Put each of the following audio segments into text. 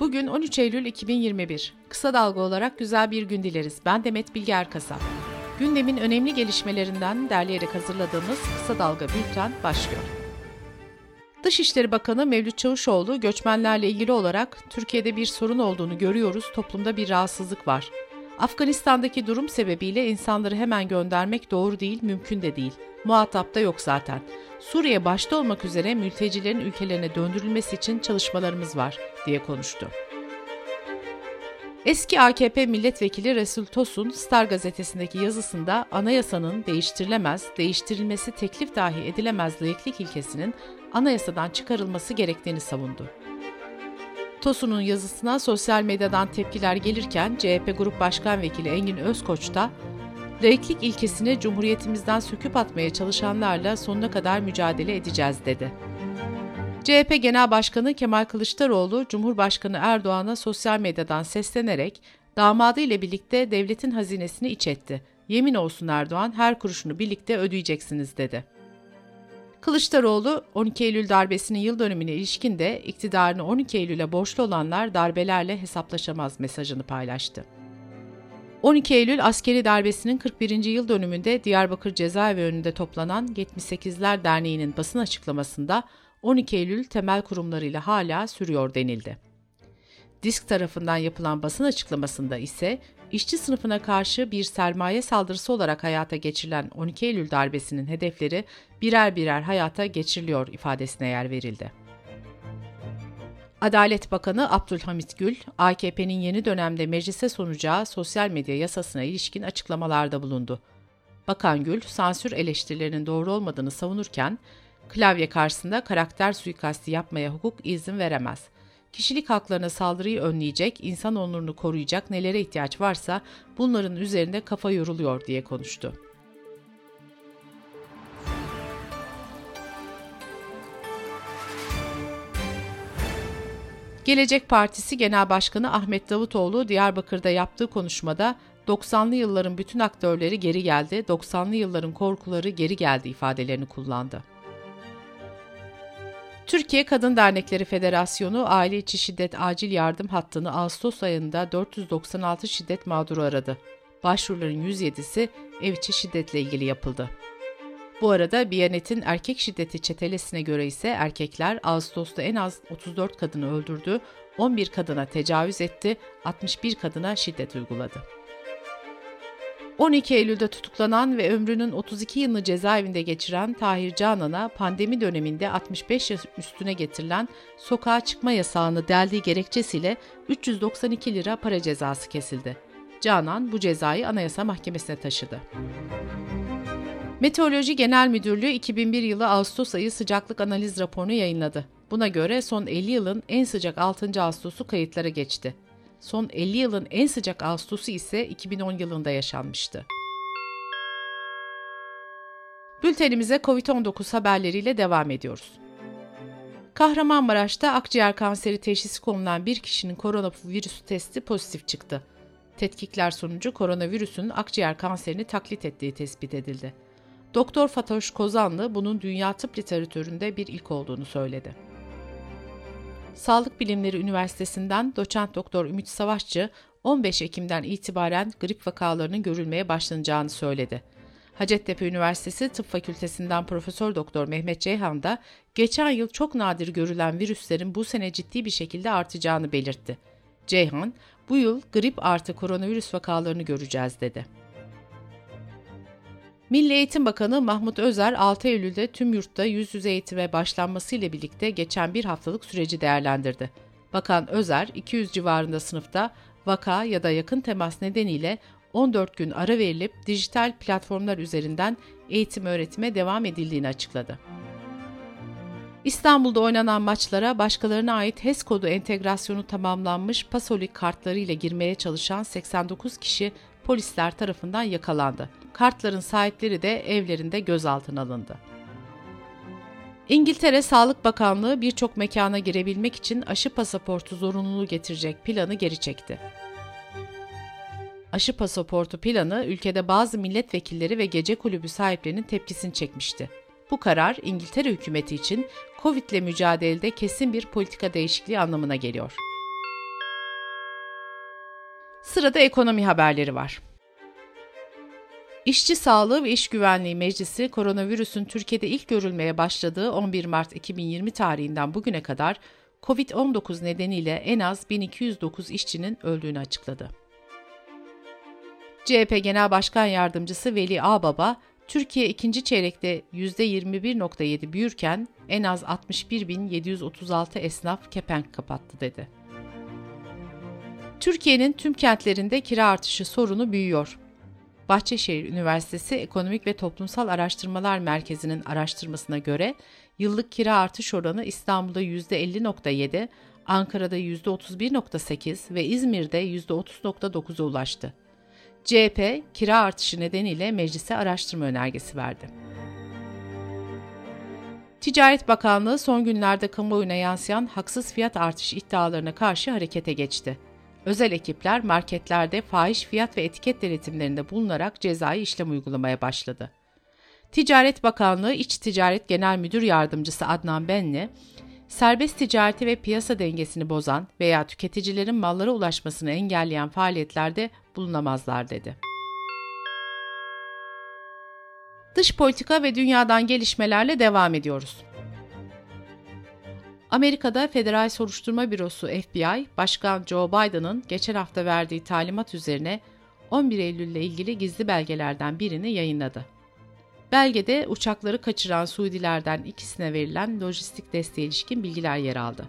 Bugün 13 Eylül 2021. Kısa dalga olarak güzel bir gün dileriz. Ben Demet Bilge Erkasap. Gündemin önemli gelişmelerinden derleyerek hazırladığımız Kısa Dalga Bülten başlıyor. Dışişleri Bakanı Mevlüt Çavuşoğlu göçmenlerle ilgili olarak Türkiye'de bir sorun olduğunu görüyoruz, toplumda bir rahatsızlık var. Afganistan'daki durum sebebiyle insanları hemen göndermek doğru değil, mümkün de değil. Muhatap da yok zaten. Suriye başta olmak üzere mültecilerin ülkelerine döndürülmesi için çalışmalarımız var diye konuştu. Eski AKP milletvekili Resul Tosun, Star gazetesindeki yazısında anayasanın değiştirilemez, değiştirilmesi teklif dahi edilemez layıklık ilkesinin anayasadan çıkarılması gerektiğini savundu. Tosun'un yazısına sosyal medyadan tepkiler gelirken CHP Grup Başkan Vekili Engin Özkoç da laiklik ilkesini Cumhuriyetimizden söküp atmaya çalışanlarla sonuna kadar mücadele edeceğiz dedi. CHP Genel Başkanı Kemal Kılıçdaroğlu, Cumhurbaşkanı Erdoğan'a sosyal medyadan seslenerek damadı ile birlikte devletin hazinesini iç etti. Yemin olsun Erdoğan her kuruşunu birlikte ödeyeceksiniz dedi. Kılıçdaroğlu 12 Eylül darbesinin yıl dönümüne ilişkin de iktidarını 12 Eylül'e borçlu olanlar darbelerle hesaplaşamaz mesajını paylaştı. 12 Eylül askeri darbesinin 41. yıl dönümünde Diyarbakır Cezaevi önünde toplanan 78'ler Derneği'nin basın açıklamasında 12 Eylül temel kurumlarıyla hala sürüyor denildi. Disk tarafından yapılan basın açıklamasında ise işçi sınıfına karşı bir sermaye saldırısı olarak hayata geçirilen 12 Eylül darbesinin hedefleri birer birer hayata geçiriliyor ifadesine yer verildi. Adalet Bakanı Abdülhamit Gül, AKP'nin yeni dönemde meclise sunacağı sosyal medya yasasına ilişkin açıklamalarda bulundu. Bakan Gül, sansür eleştirilerinin doğru olmadığını savunurken, klavye karşısında karakter suikasti yapmaya hukuk izin veremez. Kişilik haklarına saldırıyı önleyecek, insan onurunu koruyacak nelere ihtiyaç varsa bunların üzerinde kafa yoruluyor diye konuştu. Gelecek Partisi Genel Başkanı Ahmet Davutoğlu Diyarbakır'da yaptığı konuşmada 90'lı yılların bütün aktörleri geri geldi, 90'lı yılların korkuları geri geldi ifadelerini kullandı. Türkiye Kadın Dernekleri Federasyonu aile içi şiddet acil yardım hattını Ağustos ayında 496 şiddet mağduru aradı. Başvuruların 107'si ev içi şiddetle ilgili yapıldı. Bu arada Biyanet'in erkek şiddeti çetelesine göre ise erkekler Ağustos'ta en az 34 kadını öldürdü, 11 kadına tecavüz etti, 61 kadına şiddet uyguladı. 12 Eylül'de tutuklanan ve ömrünün 32 yılını cezaevinde geçiren Tahir Canan'a pandemi döneminde 65 yaş üstüne getirilen sokağa çıkma yasağını deldiği gerekçesiyle 392 lira para cezası kesildi. Canan bu cezayı Anayasa Mahkemesi'ne taşıdı. Meteoroloji Genel Müdürlüğü 2001 yılı Ağustos ayı sıcaklık analiz raporunu yayınladı. Buna göre son 50 yılın en sıcak 6. Ağustos'u kayıtlara geçti. Son 50 yılın en sıcak Ağustos'u ise 2010 yılında yaşanmıştı. Bültenimize COVID-19 haberleriyle devam ediyoruz. Kahramanmaraş'ta akciğer kanseri teşhisi konulan bir kişinin koronavirüs testi pozitif çıktı. Tetkikler sonucu koronavirüsün akciğer kanserini taklit ettiği tespit edildi. Doktor Fatoş Kozanlı bunun dünya tıp literatüründe bir ilk olduğunu söyledi. Sağlık Bilimleri Üniversitesi'nden doçent doktor Ümit Savaşçı 15 Ekim'den itibaren grip vakalarının görülmeye başlanacağını söyledi. Hacettepe Üniversitesi Tıp Fakültesinden Profesör Doktor Mehmet Ceyhan da geçen yıl çok nadir görülen virüslerin bu sene ciddi bir şekilde artacağını belirtti. Ceyhan, bu yıl grip artı koronavirüs vakalarını göreceğiz dedi. Milli Eğitim Bakanı Mahmut Özer 6 Eylül'de tüm yurtta yüz yüze eğitime başlanması ile birlikte geçen bir haftalık süreci değerlendirdi. Bakan Özer 200 civarında sınıfta vaka ya da yakın temas nedeniyle 14 gün ara verilip dijital platformlar üzerinden eğitim öğretime devam edildiğini açıkladı. İstanbul'da oynanan maçlara başkalarına ait HES kodu entegrasyonu tamamlanmış Pasolik kartları ile girmeye çalışan 89 kişi polisler tarafından yakalandı. Kartların sahipleri de evlerinde gözaltına alındı. İngiltere Sağlık Bakanlığı birçok mekana girebilmek için aşı pasaportu zorunluluğu getirecek planı geri çekti. Aşı pasaportu planı ülkede bazı milletvekilleri ve gece kulübü sahiplerinin tepkisini çekmişti. Bu karar İngiltere hükümeti için Covid ile mücadelede kesin bir politika değişikliği anlamına geliyor. Sırada ekonomi haberleri var. İşçi Sağlığı ve İş Güvenliği Meclisi koronavirüsün Türkiye'de ilk görülmeye başladığı 11 Mart 2020 tarihinden bugüne kadar COVID-19 nedeniyle en az 1209 işçinin öldüğünü açıkladı. CHP Genel Başkan Yardımcısı Veli Ağbaba, Türkiye ikinci çeyrekte %21.7 büyürken en az 61.736 esnaf kepenk kapattı dedi. Türkiye'nin tüm kentlerinde kira artışı sorunu büyüyor. Bahçeşehir Üniversitesi Ekonomik ve Toplumsal Araştırmalar Merkezi'nin araştırmasına göre yıllık kira artış oranı İstanbul'da %50.7, Ankara'da %31.8 ve İzmir'de %30.9'a ulaştı. CHP, kira artışı nedeniyle meclise araştırma önergesi verdi. Ticaret Bakanlığı son günlerde kamuoyuna yansıyan haksız fiyat artış iddialarına karşı harekete geçti. Özel ekipler marketlerde fahiş fiyat ve etiket denetimlerinde bulunarak cezai işlem uygulamaya başladı. Ticaret Bakanlığı İç Ticaret Genel Müdür Yardımcısı Adnan Benli, serbest ticareti ve piyasa dengesini bozan veya tüketicilerin mallara ulaşmasını engelleyen faaliyetlerde bulunamazlar dedi. Dış politika ve dünyadan gelişmelerle devam ediyoruz. Amerika'da Federal Soruşturma Bürosu FBI, Başkan Joe Biden'ın geçen hafta verdiği talimat üzerine 11 Eylül ile ilgili gizli belgelerden birini yayınladı. Belgede uçakları kaçıran Suudilerden ikisine verilen lojistik desteğe ilişkin bilgiler yer aldı.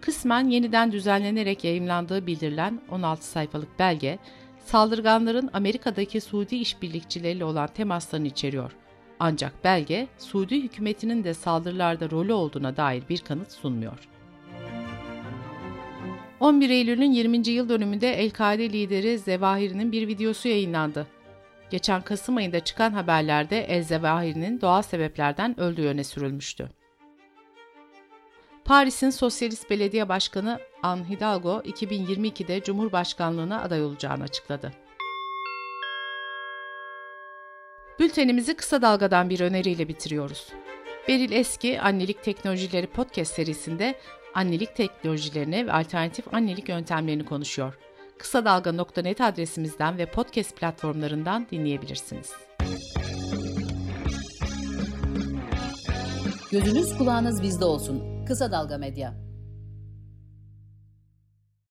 Kısmen yeniden düzenlenerek yayımlandığı bildirilen 16 sayfalık belge, saldırganların Amerika'daki Suudi işbirlikçileriyle olan temaslarını içeriyor. Ancak belge, Suudi hükümetinin de saldırılarda rolü olduğuna dair bir kanıt sunmuyor. 11 Eylül'ün 20. yıl dönümünde El-Kaide lideri Zevahiri'nin bir videosu yayınlandı. Geçen Kasım ayında çıkan haberlerde El Zevahiri'nin doğal sebeplerden öldüğü öne sürülmüştü. Paris'in Sosyalist Belediye Başkanı Anne Hidalgo 2022'de Cumhurbaşkanlığına aday olacağını açıkladı. Bültenimizi kısa dalgadan bir öneriyle bitiriyoruz. Beril Eski Annelik Teknolojileri podcast serisinde annelik teknolojilerini ve alternatif annelik yöntemlerini konuşuyor. Kısa Dalga.net adresimizden ve podcast platformlarından dinleyebilirsiniz. Gözünüz kulağınız bizde olsun. Kısa Dalga Medya.